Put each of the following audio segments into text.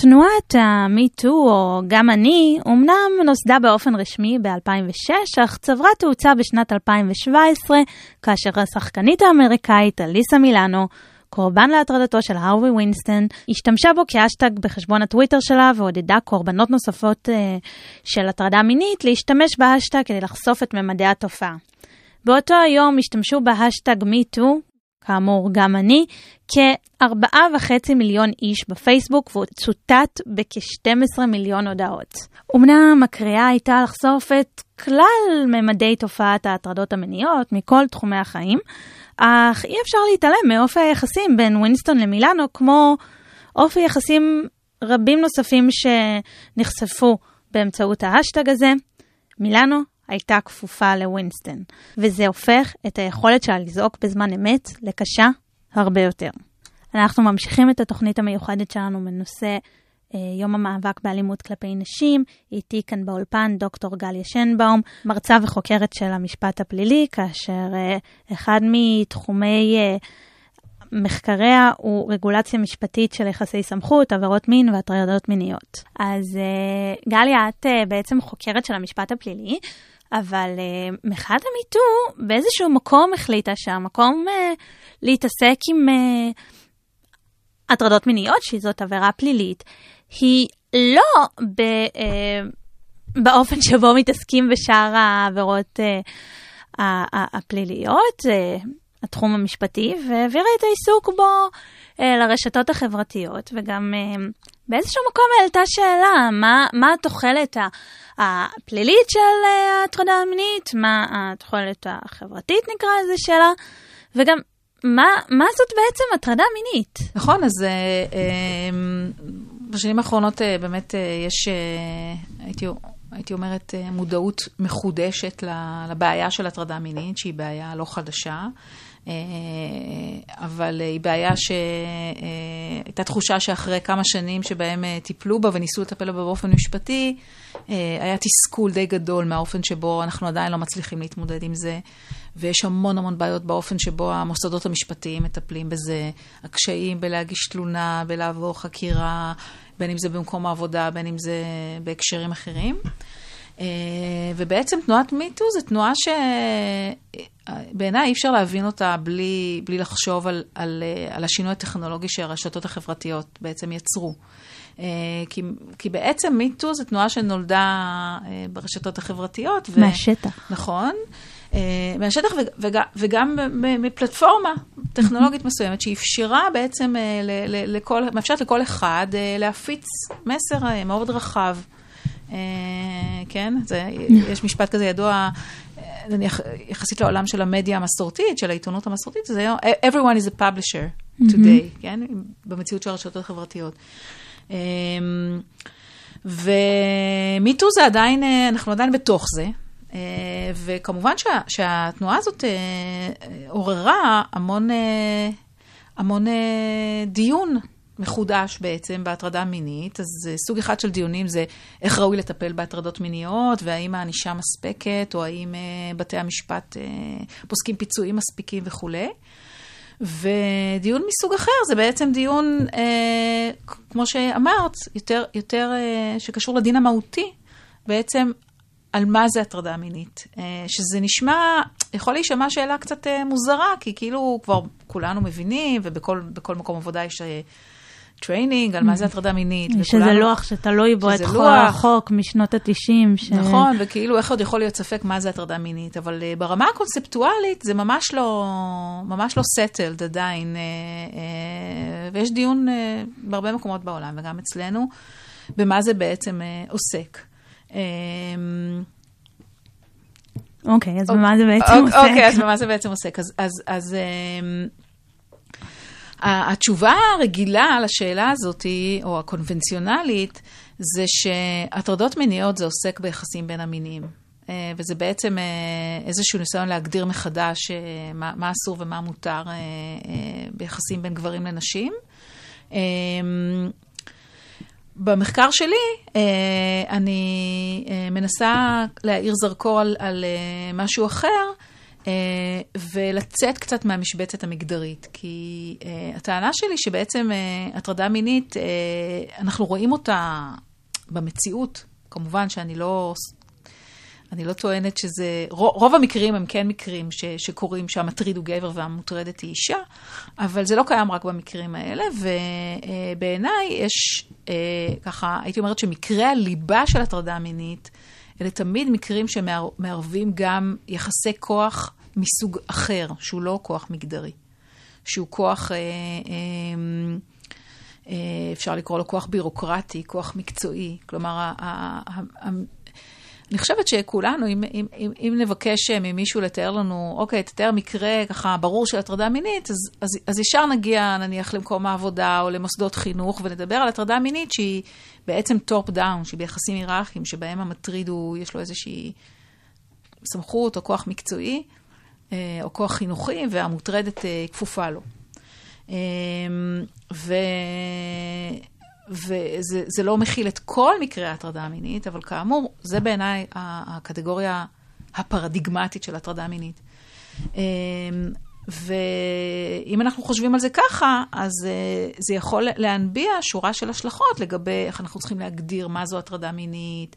תנועת ה-MeToo, או גם אני, אמנם נוסדה באופן רשמי ב-2006, אך צברה תאוצה בשנת 2017, כאשר השחקנית האמריקאית אליסה מילאנו, קורבן להטרדתו של הארווי ויינסטין, השתמשה בו כהאשטג בחשבון הטוויטר שלה ועודדה קורבנות נוספות uh, של הטרדה מינית להשתמש בהאשטג כדי לחשוף את ממדי התופעה. באותו היום השתמשו בהאשטג MeToo, כאמור גם אני, כארבעה וחצי מיליון איש בפייסבוק והוא צוטט בכ-12 מיליון הודעות. אמנם הקריאה הייתה לחשוף את כלל ממדי תופעת ההטרדות המיניות מכל תחומי החיים, אך אי אפשר להתעלם מאופי היחסים בין ויינסטין למילאנו, כמו אופי יחסים רבים נוספים שנחשפו באמצעות ההאשטג הזה. מילאנו הייתה כפופה לוויינסטין, וזה הופך את היכולת שלה לזעוק בזמן אמת לקשה הרבה יותר. אנחנו ממשיכים את התוכנית המיוחדת שלנו בנושא אה, יום המאבק באלימות כלפי נשים. איתי כאן באולפן דוקטור גליה שנבאום, מרצה וחוקרת של המשפט הפלילי, כאשר אה, אחד מתחומי אה, מחקריה הוא רגולציה משפטית של יחסי סמכות, עבירות מין והטרדות מיניות. אז גליה, את בעצם חוקרת של המשפט הפלילי, אבל מחאת המיטו באיזשהו מקום החליטה שהמקום להתעסק עם הטרדות מיניות, שזאת עבירה פלילית, היא לא ב, אה, באופן שבו מתעסקים בשאר העבירות אה, הפליליות, אה, התחום המשפטי, והעבירה את העיסוק בו אה, לרשתות החברתיות, וגם אה, באיזשהו מקום העלתה שאלה, מה, מה התוחלת הפלילית של אה, ההטרדה המינית, מה התוחלת החברתית נקרא לזה שלה, וגם מה, מה זאת בעצם הטרדה מינית? נכון, אז... אה, אה, בשנים האחרונות באמת יש, הייתי, הייתי אומרת, מודעות מחודשת לבעיה של הטרדה מינית, שהיא בעיה לא חדשה. אבל היא בעיה שהייתה תחושה שאחרי כמה שנים שבהם טיפלו בה וניסו לטפל בה באופן משפטי, היה תסכול די גדול מהאופן שבו אנחנו עדיין לא מצליחים להתמודד עם זה, ויש המון המון בעיות באופן שבו המוסדות המשפטיים מטפלים בזה, הקשיים בלהגיש תלונה, בלעבור חקירה, בין אם זה במקום העבודה, בין אם זה בהקשרים אחרים. אה, ובעצם תנועת מיטו זו תנועה שבעיניי אי אפשר להבין אותה בלי, בלי לחשוב על, על, אה, על השינוי הטכנולוגי שהרשתות החברתיות בעצם יצרו. אה, כי, כי בעצם מיטו זו תנועה שנולדה ברשתות החברתיות. ו... מהשטח. נכון. אה, מהשטח וגם, וגם מפלטפורמה טכנולוגית מסוימת שאפשרה בעצם, אה, לכל, מאפשרת לכל אחד אה, להפיץ מסר מאוד רחב. כן, זה, יש משפט כזה ידוע, נניח, יחסית לעולם של המדיה המסורתית, של העיתונות המסורתית, זה היום, everyone is a publisher today, כן, במציאות של הרשתות החברתיות. ומיטו זה עדיין, אנחנו עדיין בתוך זה. אה, וכמובן שה, שהתנועה הזאת אה, עוררה המון, אה, המון דיון מחודש בעצם בהטרדה מינית. אז סוג אחד של דיונים זה איך ראוי לטפל בהטרדות מיניות, והאם הענישה מספקת, או האם בתי המשפט פוסקים פיצויים מספיקים וכולי. ודיון מסוג אחר זה בעצם דיון, אה, כמו שאמרת, יותר, יותר אה, שקשור לדין המהותי. בעצם על מה זה הטרדה מינית. אה, שזה נשמע, יכול להישמע שאלה קצת אה, מוזרה, כי כאילו כבר כולנו מבינים, ובכל מקום עבודה יש training על מה זה הטרדה מינית. שזה וכולנו, לוח שתלוי בו את החוק משנות ה-90. ש... נכון, וכאילו איך עוד יכול להיות ספק מה זה הטרדה מינית, אבל ברמה הקונספטואלית זה ממש לא, ממש לא settled עדיין, ויש דיון בהרבה מקומות בעולם, וגם אצלנו, במה זה בעצם עוסק. אמ, אוקיי, אז במה זה בעצם עוסק? אוקיי, אז במה זה בעצם עוסק? אז אמ, התשובה הרגילה לשאלה הזאת, או הקונבנציונלית, זה שהטרדות מיניות זה עוסק ביחסים בין המינים. אה, וזה בעצם אה, איזשהו ניסיון להגדיר מחדש אה, מה, מה אסור ומה מותר ביחסים בין גברים לנשים. במחקר שלי אני מנסה להאיר זרקור על, על משהו אחר, ולצאת קצת מהמשבצת המגדרית. כי הטענה שלי שבעצם הטרדה מינית, אנחנו רואים אותה במציאות. כמובן שאני לא אני לא טוענת שזה, רוב המקרים הם כן מקרים ש, שקורים שהמטריד הוא גבר והמוטרדת היא אישה, אבל זה לא קיים רק במקרים האלה, ובעיניי יש, אה, ככה, הייתי אומרת שמקרי הליבה של הטרדה מינית, אלה תמיד מקרים שמערבים גם יחסי כוח מסוג אחר, שהוא לא כוח מגדרי, שהוא כוח... אה, אה, אפשר לקרוא לו כוח בירוקרטי, כוח מקצועי. כלומר, אני חושבת שכולנו, אם, אם, אם, אם נבקש ממישהו לתאר לנו, אוקיי, תתאר מקרה ככה ברור של הטרדה מינית, אז, אז, אז ישר נגיע נניח למקום העבודה או למוסדות חינוך ונדבר על הטרדה מינית שהיא בעצם top down, שהיא ביחסים היררכיים, שבהם המטריד הוא, יש לו איזושהי סמכות או כוח מקצועי אה, או כוח חינוכי, והמוטרדת אה, כפופה לו. אמ, ו... וזה לא מכיל את כל מקרי ההטרדה המינית, אבל כאמור, זה בעיניי הקטגוריה הפרדיגמטית של הטרדה מינית. אמ, ואם אנחנו חושבים על זה ככה, אז אה, זה יכול להנביע שורה של השלכות לגבי איך אנחנו צריכים להגדיר מה זו הטרדה מינית,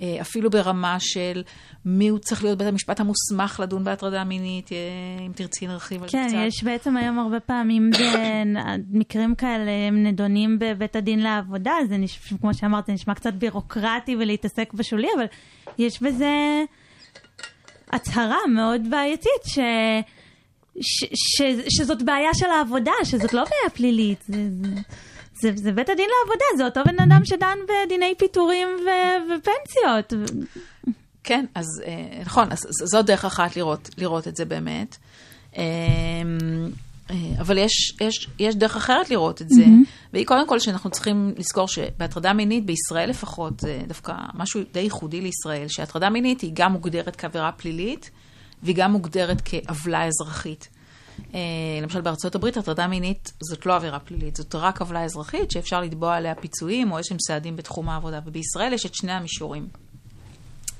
אפילו ברמה של מי הוא צריך להיות בית המשפט המוסמך לדון בהטרדה מינית, אה, אם תרצי נרחיב על כן, זה קצת. כן, יש בעצם היום הרבה פעמים מקרים כאלה, הם נדונים בבית הדין לעבודה, זה נשמע, כמו שאמרת, זה נשמע קצת בירוקרטי ולהתעסק בשולי, אבל יש בזה הצהרה מאוד בעייתית, ש... ש, ש, שזאת בעיה של העבודה, שזאת לא בעיה פלילית. זה, זה... זה, זה בית הדין לעבודה, זה אותו בן אדם שדן בדיני פיטורים ו, ופנסיות. כן, אז אה, נכון, אז זאת דרך אחת לראות, לראות את זה באמת. אמ, אה, אבל יש, יש, יש דרך אחרת לראות את זה, mm-hmm. והיא קודם כל שאנחנו צריכים לזכור שבהטרדה מינית, בישראל לפחות, זה דווקא משהו די ייחודי לישראל, שהטרדה מינית היא גם מוגדרת כעבירה פלילית, והיא גם מוגדרת כעוולה אזרחית. אה, למשל בארצות הברית הטרדה מינית זאת לא עבירה פלילית, זאת רק עוולה אזרחית שאפשר לתבוע עליה פיצויים או איזשהם סעדים בתחום העבודה, ובישראל יש את שני המישורים.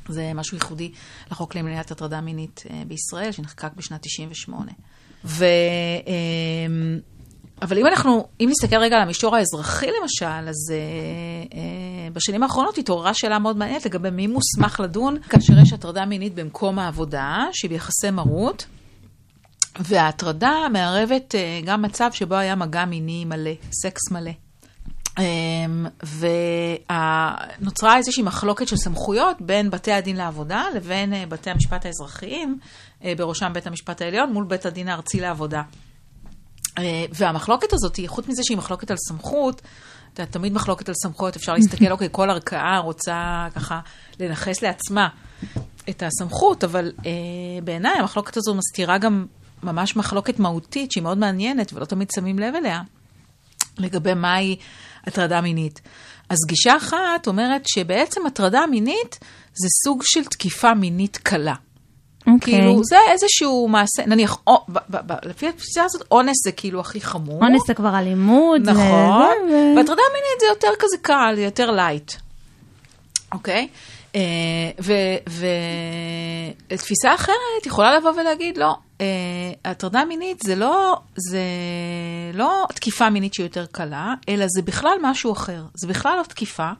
זה משהו ייחודי לחוק למניעת הטרדה מינית אה, בישראל, שנחקק בשנת 98. ו... אה, אבל אם אנחנו, אם נסתכל רגע על המישור האזרחי למשל, אז אה, אה, בשנים האחרונות התעוררה שאלה מאוד מעניינת לגבי מי מוסמך לדון כאשר יש הטרדה מינית במקום העבודה, שהיא ביחסי מרות, וההטרדה מערבת אה, גם מצב שבו היה מגע מיני מלא, סקס מלא. אמ, ונוצרה איזושהי מחלוקת של סמכויות בין בתי הדין לעבודה לבין אה, בתי המשפט האזרחיים, אה, בראשם בית המשפט העליון, מול בית הדין הארצי לעבודה. והמחלוקת הזאת, חוץ מזה שהיא מחלוקת על סמכות, אתה תמיד מחלוקת על סמכויות, אפשר להסתכל, אוקיי, כל ערכאה רוצה ככה לנכס לעצמה את הסמכות, אבל אה, בעיניי המחלוקת הזו מסתירה גם ממש מחלוקת מהותית שהיא מאוד מעניינת ולא תמיד שמים לב אליה, לגבי מהי הטרדה מינית. אז גישה אחת אומרת שבעצם הטרדה מינית זה סוג של תקיפה מינית קלה. Okay. אוקיי. כאילו, זה איזשהו מעשה, נניח, או, ב, ב, ב, לפי התפיסה הזאת, אונס זה כאילו הכי חמור. אונס זה כבר אלימות. נכון, ו... והטרדה מינית זה יותר כזה קל, זה יותר light. אוקיי? Okay? אה, ותפיסה אחרת יכולה לבוא ולהגיד, לא, אה, הטרדה מינית זה לא, זה לא תקיפה מינית שהיא יותר קלה, אלא זה בכלל משהו אחר. זה בכלל לא תקיפה,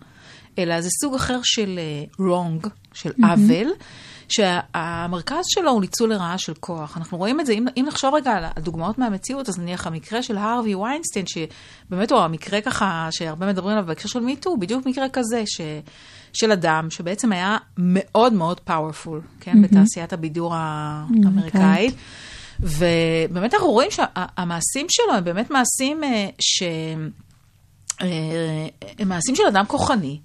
אלא זה סוג אחר של uh, wrong, של עוול. Mm-hmm. שהמרכז שלו הוא ניצול לרעה של כוח. אנחנו רואים את זה, אם, אם נחשוב רגע על הדוגמאות מהמציאות, אז נניח המקרה של הרווי ויינסטיין, שבאמת הוא המקרה ככה שהרבה מדברים עליו בהקשר של מיטו, הוא בדיוק מקרה כזה, ש, של אדם שבעצם היה מאוד מאוד פאורפול, כן, mm-hmm. בתעשיית הבידור האמריקאית. Mm-hmm. ובאמת אנחנו רואים שהמעשים שלו הם באמת מעשים אה, שהם אה, מעשים של אדם כוחני.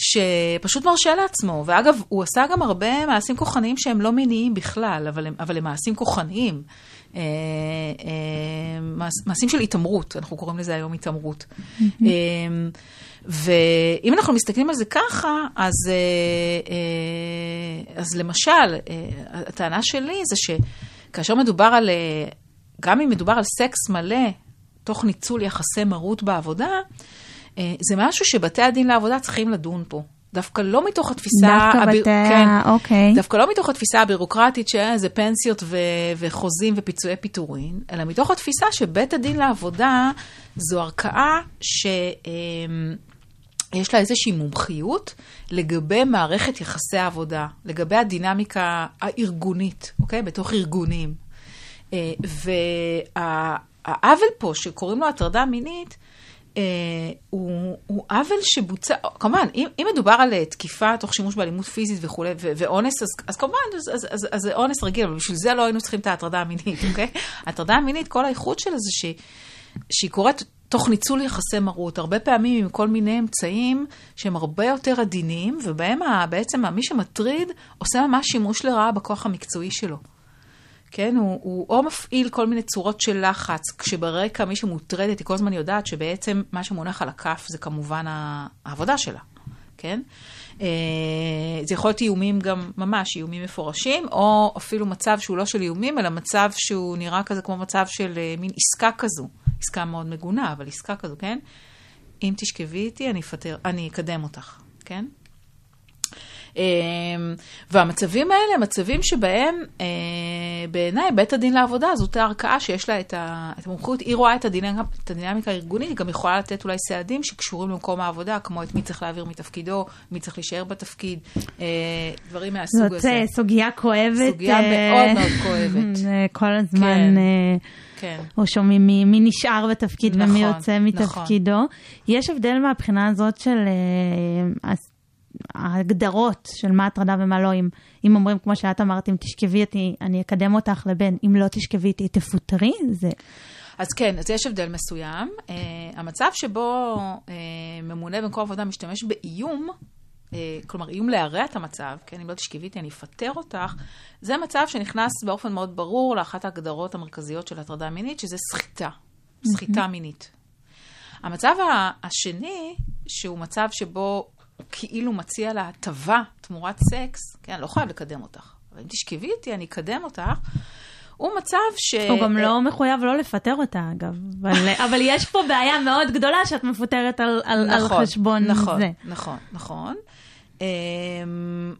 שפשוט מרשה לעצמו, ואגב, הוא עשה גם הרבה מעשים כוחניים שהם לא מיניים בכלל, אבל הם, אבל הם מעשים כוחניים. אה, אה, מעשים של התעמרות, אנחנו קוראים לזה היום התעמרות. Mm-hmm. אה, ואם אנחנו מסתכלים על זה ככה, אז, אז למשל, הטענה שלי זה שכאשר מדובר על, גם אם מדובר על סקס מלא, תוך ניצול יחסי מרות בעבודה, זה משהו שבתי הדין לעבודה צריכים לדון פה. דווקא לא מתוך התפיסה... דווקא הביר- בתי כן, ה... אוקיי. דווקא לא מתוך התפיסה הבירוקרטית שזה פנסיות ו- וחוזים ופיצויי פיטורין, אלא מתוך התפיסה שבית הדין לעבודה זו ערכאה שיש לה איזושהי מומחיות לגבי מערכת יחסי העבודה, לגבי הדינמיקה הארגונית, אוקיי? בתוך ארגונים. אה, והעוול פה, שקוראים לו הטרדה מינית, אה, הוא, הוא עוול שבוצע, כמובן, אם, אם מדובר על אה, תקיפה תוך שימוש באלימות פיזית וכולי, ו- ואונס, אז, אז כמובן, אז, אז, אז, אז זה אונס רגיל, אבל בשביל זה לא היינו צריכים את ההטרדה המינית, אוקיי? ההטרדה המינית, כל האיכות שלה זה ש, שהיא קורית תוך ניצול יחסי מרות, הרבה פעמים עם כל מיני אמצעים שהם הרבה יותר עדינים, ובהם ה- בעצם מי שמטריד עושה ממש שימוש לרעה בכוח המקצועי שלו. כן, הוא, הוא או מפעיל כל מיני צורות של לחץ, כשברקע מי שמוטרדת היא כל הזמן יודעת שבעצם מה שמונח על הכף זה כמובן העבודה שלה, כן? אה, זה יכול להיות איומים גם ממש, איומים מפורשים, או אפילו מצב שהוא לא של איומים, אלא מצב שהוא נראה כזה כמו מצב של אה, מין עסקה כזו, עסקה מאוד מגונה, אבל עסקה כזו, כן? אם תשכבי איתי, אני אפטר, אני אקדם אותך, כן? אמ, והמצבים האלה הם מצבים שבהם אה, בעיניי בית הדין לעבודה זאת הערכאה שיש לה את המומחיות, היא רואה את הדינמיקה, את הדינמיקה הארגונית, היא גם יכולה לתת אולי סעדים שקשורים למקום העבודה, כמו את מי צריך להעביר מתפקידו, מי צריך להישאר בתפקיד, אה, דברים מהסוג זאת הזה. אה, סוגיה כואבת. סוגיה מאוד מאוד כואבת. כל הזמן כן. כן. או שומעים מי, מי נשאר בתפקיד נכון, ומי יוצא נכון. מתפקידו. יש הבדל מהבחינה הזאת של אה, ההגדרות של מה הטרדה ומה לא. אם, אם אומרים, כמו שאת אמרת, אם תשכבי איתי, אני אקדם אותך, לבין אם לא תשכבי איתי, תפוטרי, זה... אז כן, אז יש הבדל מסוים. Uh, המצב שבו uh, ממונה במקום עבודה משתמש באיום, uh, כלומר איום להרע את המצב, כן, אם לא תשכבי איתי אני אפטר אותך, זה מצב שנכנס באופן מאוד ברור לאחת ההגדרות המרכזיות של הטרדה מינית, שזה סחיטה, סחיטה מינית. המצב השני, שהוא מצב שבו כאילו מציע לה הטבה תמורת סקס, כן, אני לא חייב לקדם אותך, אבל אם תשכבי איתי אני אקדם אותך, הוא מצב ש... הוא גם לא מחויב לא לפטר אותה, אגב. אבל, אבל יש פה בעיה מאוד גדולה שאת מפוטרת על, על, נכון, על חשבון נכון, זה. נכון, נכון. אמ,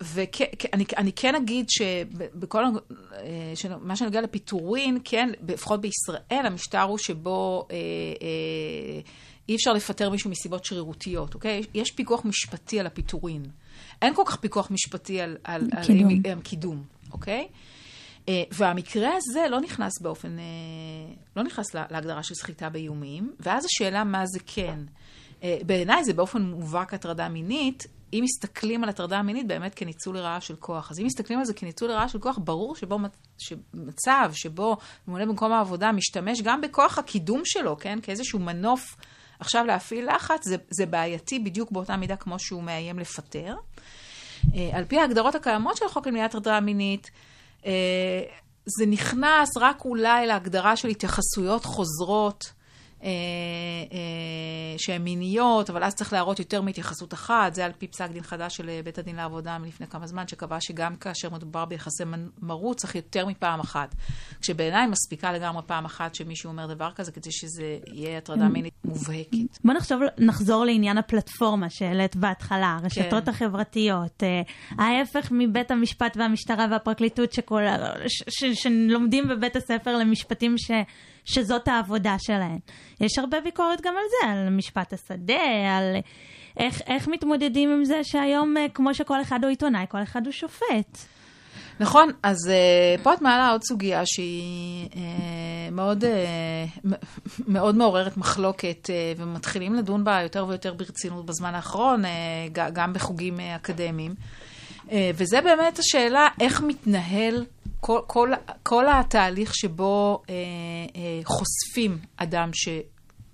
ואני כן אגיד שבכל, אה, שמה שנוגע לפיטורין, כן, לפחות בישראל, המשטר הוא שבו אה, אה, אי אפשר לפטר מישהו מסיבות שרירותיות, אוקיי? יש פיקוח משפטי על הפיטורין. אין כל כך פיקוח משפטי על, על, על קידום. על, על קידום, אוקיי? אה, והמקרה הזה לא נכנס באופן, אה, לא נכנס לה- להגדרה של סחיטה באיומים, ואז השאלה מה זה כן. אה, בעיניי זה באופן מובהק הטרדה מינית, אם מסתכלים על הטרדה מינית באמת כניצול לרעה של כוח. אז אם מסתכלים על זה כניצול לרעה של כוח, ברור שבו מצ- שמצב שבו ממונה במקום העבודה משתמש גם בכוח הקידום שלו, כן? כאיזשהו מנוף עכשיו להפעיל לחץ, זה, זה בעייתי בדיוק באותה מידה כמו שהוא מאיים לפטר. אה, על פי ההגדרות הקיימות של החוק למניעת הטרדה מינית, אה, זה נכנס רק אולי להגדרה של התייחסויות חוזרות אה, אה, שהן מיניות, אבל אז צריך להראות יותר מהתייחסות אחת. זה על פי פסק דין חדש של אה, בית הדין לעבודה מלפני כמה זמן, שקבע שגם כאשר מדובר ביחסי מרות צריך יותר מפעם אחת. כשבעיניי מספיקה לגמרי פעם אחת שמישהו אומר דבר כזה, כדי שזה יהיה הטרדה מינית מובהקת. בוא נחשוב, נחזור לעניין הפלטפורמה שהעלית בהתחלה, הרשתות כן. החברתיות, ההפך מבית המשפט והמשטרה והפרקליטות שכל, ש, ש, שלומדים בבית הספר למשפטים ש, שזאת העבודה שלהם. יש הרבה ביקורת גם על זה, על משפט השדה, על איך, איך מתמודדים עם זה שהיום, אה, כמו שכל אחד הוא עיתונאי, כל אחד הוא שופט. נכון, אז uh, פה את מעלה עוד סוגיה שהיא uh, מאוד, uh, מאוד מעוררת מחלוקת, uh, ומתחילים לדון בה יותר ויותר ברצינות בזמן האחרון, uh, גם בחוגים uh, אקדמיים. Uh, וזה באמת השאלה איך מתנהל כל, כל, כל התהליך שבו uh, uh, חושפים אדם ש,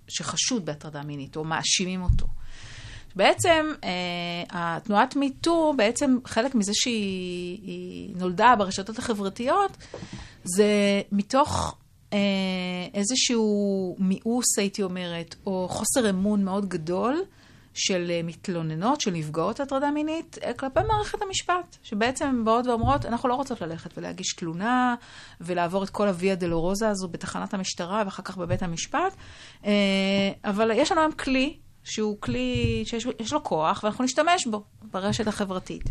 שחשוד בהטרדה מינית, או מאשימים אותו. בעצם אה, התנועת מיטו, בעצם חלק מזה שהיא היא נולדה ברשתות החברתיות, זה מתוך אה, איזשהו מיאוס, הייתי אומרת, או חוסר אמון מאוד גדול של אה, מתלוננות, של נפגעות הטרדה מינית, אה, כלפי מערכת המשפט, שבעצם הן באות ואומרות, אנחנו לא רוצות ללכת ולהגיש תלונה, ולעבור את כל הוויה דלורוזה הזו בתחנת המשטרה ואחר כך בבית המשפט, אה, אבל יש לנו היום כלי. שהוא כלי שיש לו כוח, ואנחנו נשתמש בו ברשת החברתית.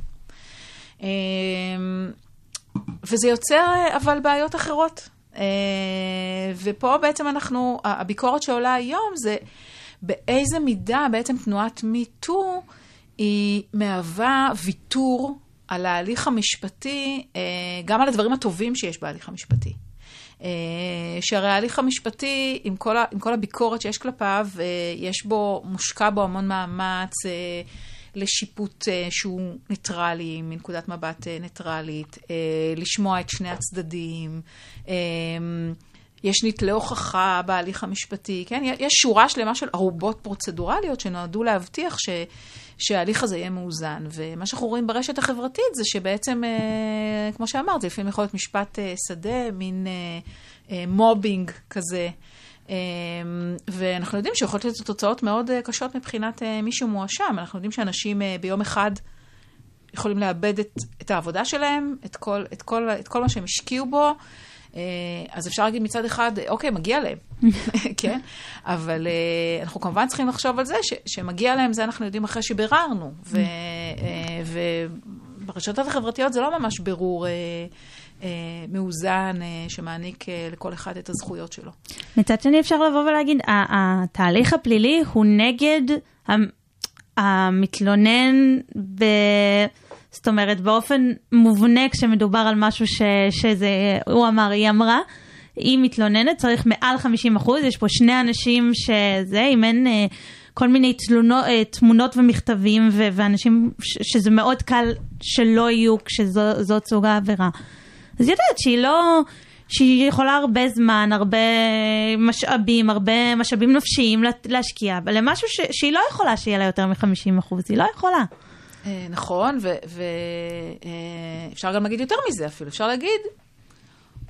וזה יוצר אבל בעיות אחרות. ופה בעצם אנחנו, הביקורת שעולה היום זה באיזה מידה בעצם תנועת MeToo היא מהווה ויתור על ההליך המשפטי, אה, גם על הדברים הטובים שיש בהליך המשפטי. אה, שהרי ההליך המשפטי, עם כל, ה, עם כל הביקורת שיש כלפיו, יש בו, מושקע בו המון מאמץ לשיפוט שהוא ניטרלי, מנקודת מבט ניטרלית, לשמוע את שני הצדדים. יש נתלי הוכחה בהליך המשפטי, כן? יש שורה שלמה של ערובות פרוצדורליות שנועדו להבטיח ש, שההליך הזה יהיה מאוזן. ומה שאנחנו רואים ברשת החברתית זה שבעצם, אה, כמו שאמרת, זה לפעמים יכול להיות משפט אה, שדה, מין אה, אה, מובינג כזה. אה, ואנחנו יודעים שיכולות להיות תוצאות מאוד אה, קשות מבחינת אה, מי שמואשם. אנחנו יודעים שאנשים אה, ביום אחד יכולים לאבד את, את העבודה שלהם, את כל, את, כל, את כל מה שהם השקיעו בו. אה, אז אפשר להגיד מצד אחד, אוקיי, מגיע להם, כן? אבל אה, אנחנו כמובן צריכים לחשוב על זה, ש, שמגיע להם, זה אנחנו יודעים אחרי שביררנו. ו, אה, וברשתות החברתיות זה לא ממש בירור מאוזן, שמעניק לכל אחד את הזכויות שלו. מצד שני אפשר לבוא ולהגיד, התהליך הפלילי הוא נגד המתלונן ב... זאת אומרת, באופן מובנה כשמדובר על משהו ש, שזה, הוא אמר, היא אמרה, היא מתלוננת, צריך מעל 50 אחוז, יש פה שני אנשים שזה, אם אין אה, כל מיני תלונות, אה, תמונות ומכתבים ו, ואנשים ש, שזה מאוד קל שלא יהיו כשזאת סוג העבירה. אז יודעת שהיא לא... שהיא יכולה הרבה זמן, הרבה משאבים, הרבה משאבים נפשיים להשקיע, למשהו ש, שהיא לא יכולה שיהיה לה יותר מ-50 אחוז, היא לא יכולה. אה, נכון, ואפשר אה, גם להגיד יותר מזה אפילו. אפשר להגיד,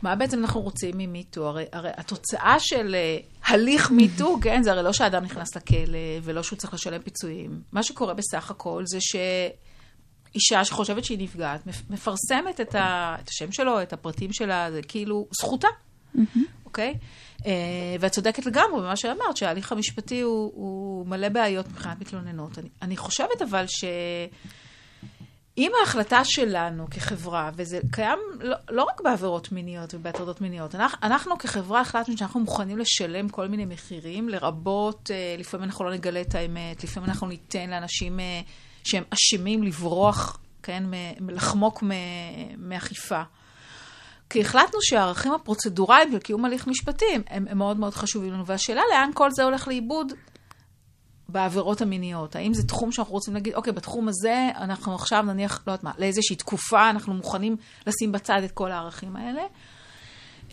מה בעצם אנחנו רוצים ממיטו? הרי, הרי התוצאה של uh, הליך מיטו, כן, זה הרי לא שהאדם נכנס לכלא ולא שהוא צריך לשלם פיצויים. מה שקורה בסך הכל זה שאישה שחושבת שהיא נפגעת, מפרסמת את, ה, את השם שלו, את הפרטים שלה, זה כאילו זכותה, אוקיי? Mm-hmm. Okay? Uh, ואת צודקת לגמרי במה שאמרת, שההליך המשפטי הוא, הוא מלא בעיות מבחינת מתלוננות. אני, אני חושבת אבל שאם ההחלטה שלנו כחברה, וזה קיים לא, לא רק בעבירות מיניות ובהטרדות מיניות, אנחנו, אנחנו כחברה החלטנו שאנחנו מוכנים לשלם כל מיני מחירים, לרבות, uh, לפעמים אנחנו לא נגלה את האמת, לפעמים אנחנו ניתן לאנשים uh, שהם אשמים לברוח, כן, לחמוק מאכיפה. כי החלטנו שהערכים הפרוצדורליים של קיום הליך משפטי הם, הם מאוד מאוד חשובים לנו, והשאלה לאן כל זה הולך לאיבוד בעבירות המיניות. האם זה תחום שאנחנו רוצים להגיד, אוקיי, בתחום הזה אנחנו עכשיו נניח, לא יודעת מה, לאיזושהי תקופה אנחנו מוכנים לשים בצד את כל הערכים האלה,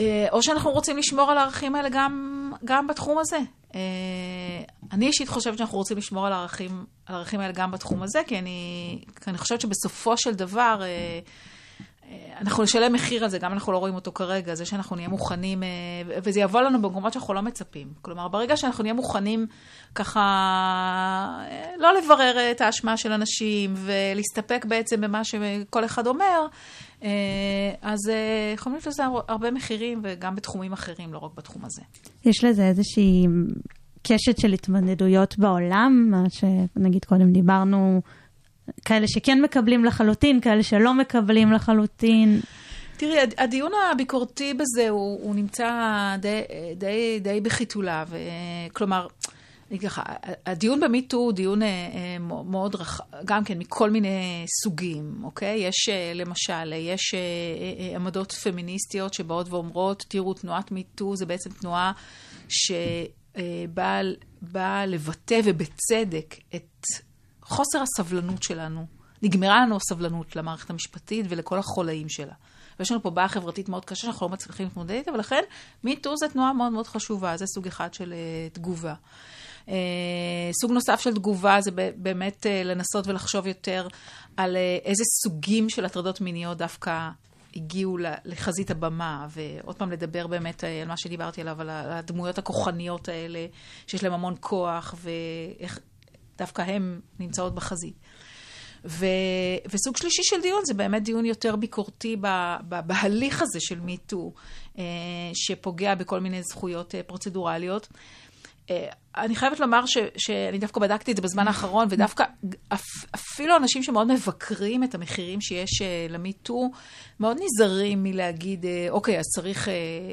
אה, או שאנחנו רוצים לשמור על הערכים האלה גם, גם בתחום הזה. אה, אני אישית חושבת שאנחנו רוצים לשמור על הערכים, על הערכים האלה גם בתחום הזה, כי אני, כי אני חושבת שבסופו של דבר, אה, אנחנו נשלם מחיר על זה, גם אנחנו לא רואים אותו כרגע, זה שאנחנו נהיה מוכנים, אה, וזה יבוא לנו במקומות שאנחנו לא מצפים. כלומר, ברגע שאנחנו נהיה מוכנים ככה אה, לא לברר את האשמה של אנשים ולהסתפק בעצם במה שכל אחד אומר, אה, אז יכולים להיות לזה הרבה מחירים, וגם בתחומים אחרים, לא רק בתחום הזה. יש לזה איזושהי קשת של התמודדויות בעולם, מה שנגיד קודם דיברנו. כאלה שכן מקבלים לחלוטין, כאלה שלא מקבלים לחלוטין. תראי, הדיון הביקורתי בזה הוא, הוא נמצא די, די, די בחיתוליו. כלומר, אני ככה, הדיון במיטו הוא דיון אה, אה, מאוד רחב, גם כן מכל מיני סוגים, אוקיי? יש אה, למשל, יש עמדות פמיניסטיות שבאות ואומרות, תראו, תנועת מיטו זה בעצם תנועה שבאה לבטא ובצדק את חוסר הסבלנות שלנו. נגמרה לנו הסבלנות למערכת המשפטית ולכל החולאים שלה. ויש לנו פה בעיה חברתית מאוד קשה שאנחנו לא מצליחים להתמודד איתה, ולכן מיטו זה תנועה מאוד מאוד חשובה, זה סוג אחד של uh, תגובה. Uh, סוג נוסף של תגובה זה באמת uh, לנסות ולחשוב יותר על uh, איזה סוגים של הטרדות מיניות דווקא הגיעו לחזית הבמה, ועוד פעם לדבר באמת על מה שדיברתי עליו, על הדמויות הכוחניות האלה, שיש להם המון כוח, ואיך דווקא הן נמצאות בחזית. ו, וסוג שלישי של דיון זה באמת דיון יותר ביקורתי ב, ב, בהליך הזה של מיטו, אה, שפוגע בכל מיני זכויות אה, פרוצדורליות. אני חייבת לומר ש, שאני דווקא בדקתי את זה בזמן האחרון, ודווקא אפ, אפילו אנשים שמאוד מבקרים את המחירים שיש למיטו, מאוד נזהרים מלהגיד, אוקיי, אז צריך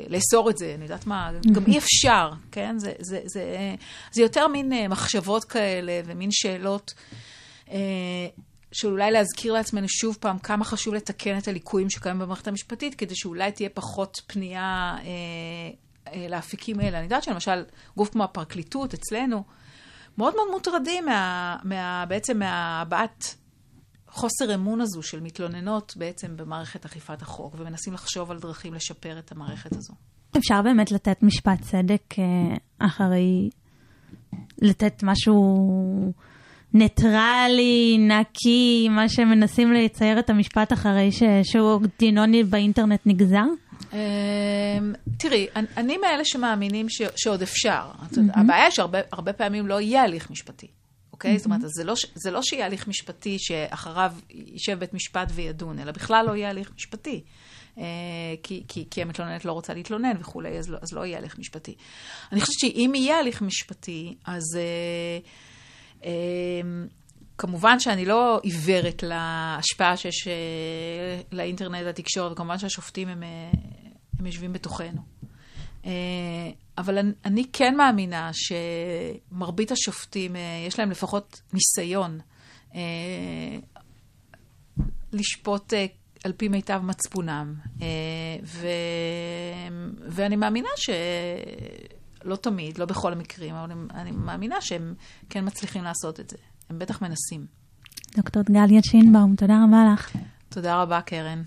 לאסור את זה, אני יודעת מה, גם אי אפשר, כן? זה, זה, זה, זה יותר מין מחשבות כאלה ומין שאלות. של אולי להזכיר לעצמנו שוב פעם כמה חשוב לתקן את הליקויים שקיימים במערכת המשפטית, כדי שאולי תהיה פחות פנייה אה, אה, לאפיקים האלה. אני יודעת שלמשל, גוף כמו הפרקליטות אצלנו, מאוד מאוד מוטרדים מה, מה, בעצם מהבעת חוסר אמון הזו של מתלוננות בעצם במערכת אכיפת החוק, ומנסים לחשוב על דרכים לשפר את המערכת הזו. אפשר באמת לתת משפט צדק אה, אחרי, לתת משהו... ניטרלי, נקי, מה שמנסים לצייר את המשפט אחרי שהוא דינוני באינטרנט נגזר? אמ, תראי, אני מאלה שמאמינים שעוד אפשר. הבעיה שהרבה פעמים לא יהיה הליך משפטי. אוקיי? זאת אומרת, לא זה לא שיהיה הליך משפטי שאחריו יישב בית משפט וידון, אלא בכלל לא יהיה הליך משפטי. אה, כי, כי, כי המתלוננת לא רוצה להתלונן וכולי, אז לא, אז לא יהיה הליך משפטי. אני חושבת שאם יהיה הליך משפטי, אז... Uh, אמ, כמובן שאני לא עיוורת להשפעה שיש אה, לאינטרנט ולתקשורת, וכמובן שהשופטים הם, אה, הם יושבים בתוכנו. אה, אבל אני, אני כן מאמינה שמרבית השופטים, יש להם לפחות ניסיון לשפוט על פי מיטב מצפונם. ו, ואני מאמינה ש... לא תמיד, לא בכל המקרים, אבל אני, אני מאמינה שהם כן מצליחים לעשות את זה. הם בטח מנסים. דוקטור גליה שינבאום, תודה רבה לך. תודה רבה, קרן.